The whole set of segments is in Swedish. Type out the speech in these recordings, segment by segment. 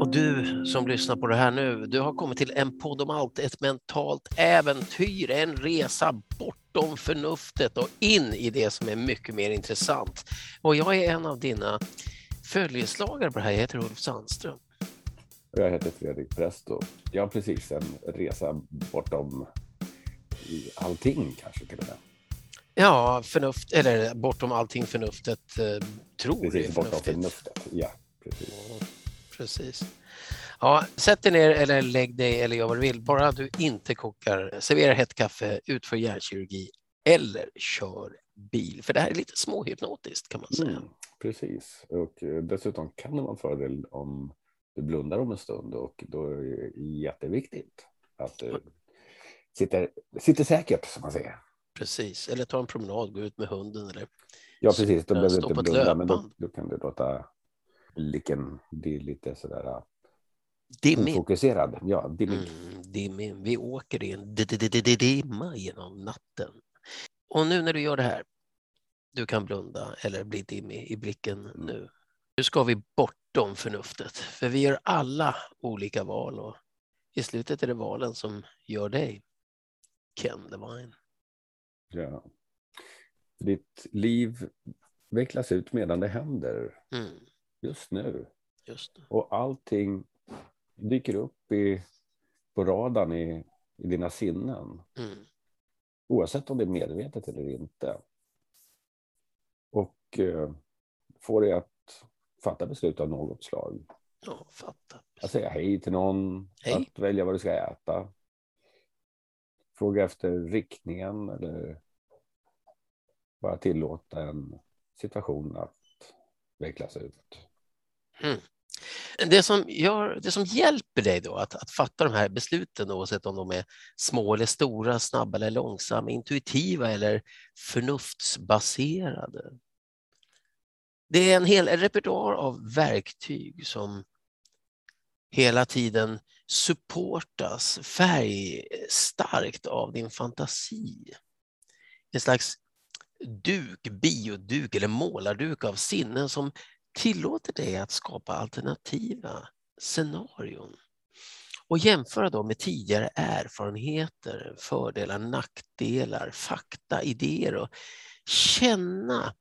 Och du som lyssnar på det här nu, du har kommit till en podd om allt, ett mentalt äventyr, en resa bortom förnuftet och in i det som är mycket mer intressant. Och jag är en av dina följeslagare på det här, jag heter Ulf Sandström. Jag heter Fredrik Presto. Jag har precis en resa bortom allting kanske till och med. Ja, förnuft, eller bortom allting förnuftet eh, tror Precis, är bortom förnuftigt. förnuftet. Ja, precis. Precis. Ja, sätt dig ner eller lägg dig eller gör vad du vill, bara du inte kokar, serverar hett kaffe, utför hjärnkirurgi eller kör bil. För det här är lite småhypnotiskt kan man säga. Mm, precis. Och eh, dessutom kan det vara en fördel om du blundar om en stund och då är det jätteviktigt att du sitter, sitter säkert som man säger. Precis, eller ta en promenad, gå ut med hunden eller Ja, precis. Då behöver du stå inte blunda, men då, då kan du låta blicken bli lite sådär dimmig. ofokuserad. Ja, dimmig. Mm, dimmig. Vi åker i en di- di- di- di- di- dimma genom natten. Och nu när du gör det här, du kan blunda eller bli dimmig i blicken nu. Nu ska vi bortom förnuftet, för vi gör alla olika val och i slutet är det valen som gör dig. Ken Levine. Ja. Ditt liv vecklas ut medan det händer Mm, just nu. just det. Och allting dyker upp i, på radarn i, i dina sinnen. Mm, Oavsett om det är medvetet eller inte. Och eh, får dig att fatta beslut av något slag. ja, fattat. Att säga hej till någon, Hej. att välja vad du ska äta. Fråga efter riktningen eller bara tillåta en situation att vecklas ut. Hmm. Det som, gör, det som hjälper dig då att, att fatta de här besluten, oavsett om de är små eller stora, snabba eller långsamma, intuitiva eller förnuftsbaserade. Det är en hel repertoar av verktyg som hela tiden supportas färgstarkt av din fantasi. En slags duk, bioduk eller målarduk av sinnen som tillåter dig att skapa alternativa scenarion och jämföra dem med tidigare erfarenheter, fördelar, nackdelar, fakta, idéer och känna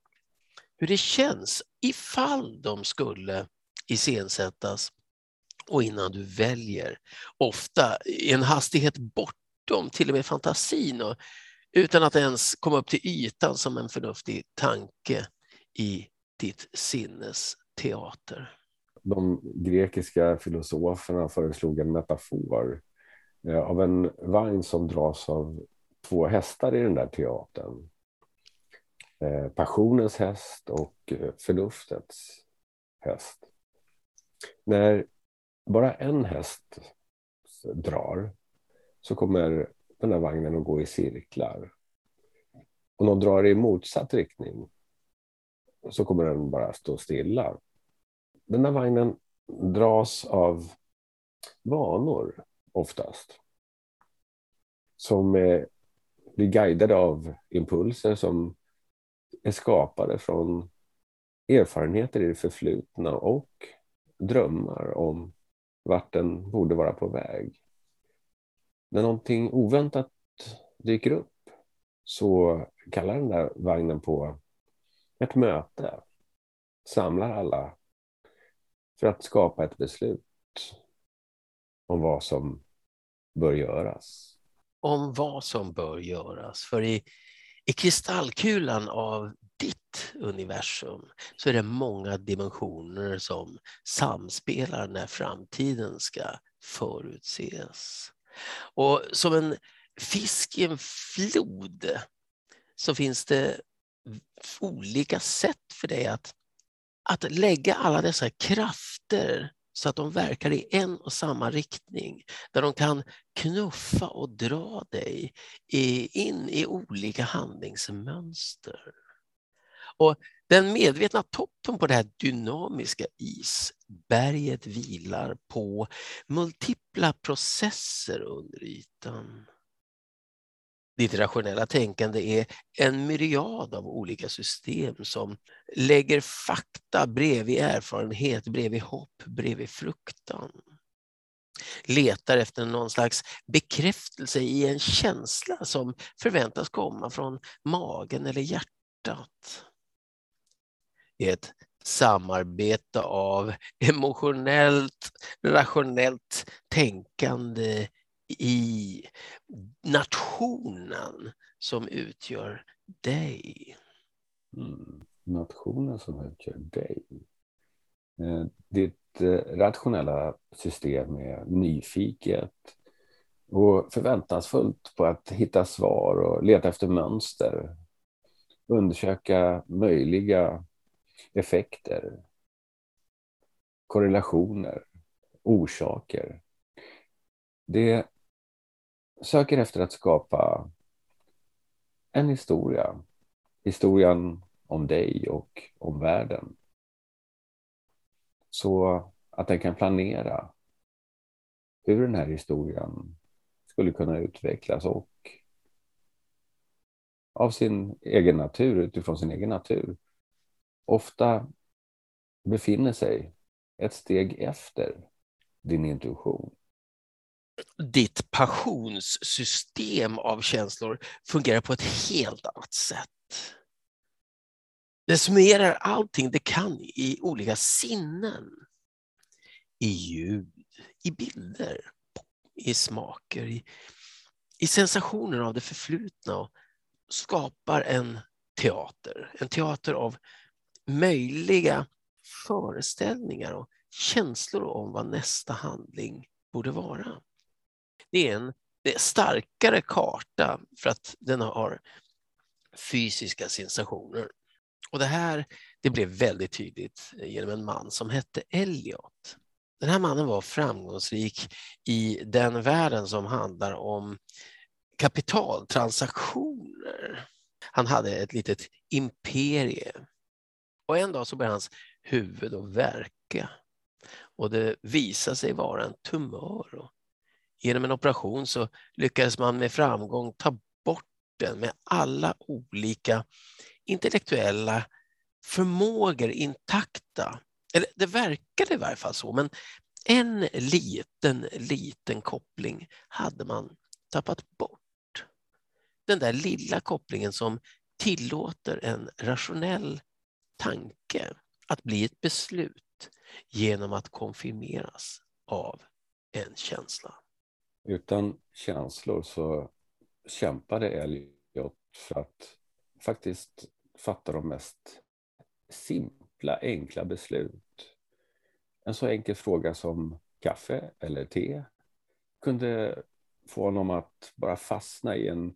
hur det känns ifall de skulle iscensättas och innan du väljer, ofta i en hastighet bortom till och med fantasin och utan att ens komma upp till ytan som en förnuftig tanke i ditt sinnes teater. De grekiska filosoferna föreslog en metafor eh, av en vagn som dras av två hästar i den där teatern. Eh, passionens häst och eh, förnuftets häst. När bara en häst drar så kommer den här vagnen att gå i cirklar. Om de drar i motsatt riktning så kommer den bara stå stilla. Den här vagnen dras av vanor oftast. Som eh, blir guidade av impulser som är skapade från erfarenheter i det förflutna och drömmar om vart den borde vara på väg. När någonting oväntat dyker upp så kallar den där vagnen på ett möte. Samlar alla för att skapa ett beslut om vad som bör göras. Om vad som bör göras. För i, i kristallkulan av ditt universum så är det många dimensioner som samspelar när framtiden ska förutses. Och som en fisk i en flod så finns det olika sätt för dig att, att lägga alla dessa krafter så att de verkar i en och samma riktning, där de kan knuffa och dra dig in i olika handlingsmönster. Och den medvetna toppen på det här dynamiska isberget vilar på multipla processer under ytan. Ditt rationella tänkande är en myriad av olika system som lägger fakta bredvid erfarenhet, bredvid hopp, bredvid fruktan. Letar efter någon slags bekräftelse i en känsla som förväntas komma från magen eller hjärtat är ett samarbete av emotionellt, rationellt tänkande i nationen som utgör dig. Mm. Nationen som utgör dig. Eh, ditt eh, rationella system är nyfiket och förväntansfullt på att hitta svar och leta efter mönster. Undersöka möjliga effekter, korrelationer, orsaker. Det söker efter att skapa en historia. Historien om dig och om världen. Så att den kan planera hur den här historien skulle kunna utvecklas och av sin egen natur, utifrån sin egen natur, ofta befinner sig ett steg efter din intuition ditt passionssystem av känslor fungerar på ett helt annat sätt. Det summerar allting det kan i olika sinnen. I ljud, i bilder, i smaker, i, i sensationer av det förflutna och skapar en teater. En teater av möjliga föreställningar och känslor om vad nästa handling borde vara det är en det är starkare karta för att den har fysiska sensationer. Och det här det blev väldigt tydligt genom en man som hette Elliot. Den här mannen var framgångsrik i den världen som handlar om kapitaltransaktioner. Han hade ett litet imperie. Och en dag så börjar hans huvud att verka. Och det visar sig vara en tumör. Och Genom en operation så lyckades man med framgång ta bort den med alla olika intellektuella förmågor intakta. Eller det verkade i varje fall så, men en liten, liten koppling hade man tappat bort. Den där lilla kopplingen som tillåter en rationell tanke att bli ett beslut genom att konfirmeras av en känsla. Utan känslor så kämpade Elliot för att faktiskt fatta de mest simpla, enkla beslut. En så enkel fråga som kaffe eller te kunde få honom att bara fastna i en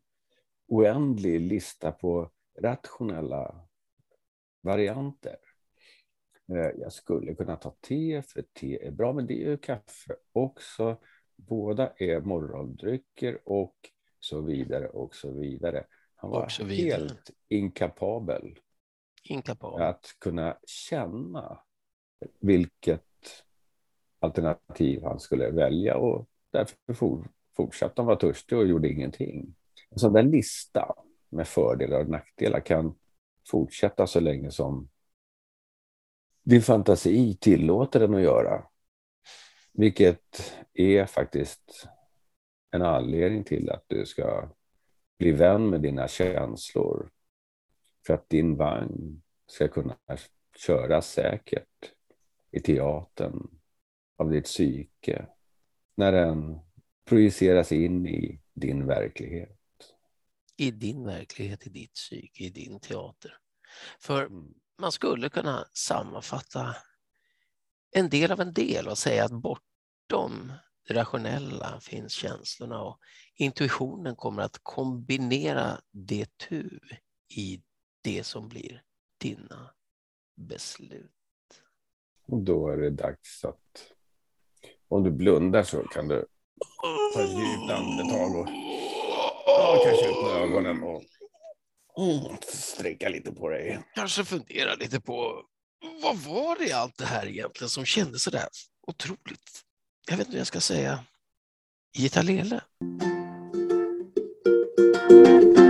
oändlig lista på rationella varianter. Eh, jag skulle kunna ta te, för te är bra, men det är ju kaffe också. Båda är morgondrycker och så vidare och så vidare. Han var helt inkapabel, inkapabel att kunna känna vilket alternativ han skulle välja och därför for, fortsatte han vara törstig och gjorde ingenting. En sån där lista med fördelar och nackdelar kan fortsätta så länge som din fantasi tillåter den att göra. Vilket är faktiskt en anledning till att du ska bli vän med dina känslor. För att din vagn ska kunna köra säkert i teatern av ditt psyke. När den projiceras in i din verklighet. I din verklighet, i ditt psyke, i din teater. För mm. man skulle kunna sammanfatta en del av en del och säga att bortom det rationella finns känslorna och intuitionen kommer att kombinera det tu i det som blir dina beslut. Och då är det dags att om du blundar så kan du ta ett djupt andetag och ja, kanske öppna ögonen och mm, sträcka lite på dig. Kanske fundera lite på vad var det i allt det här egentligen som kändes så där otroligt, jag vet inte hur jag ska säga, gitarrele? Hej.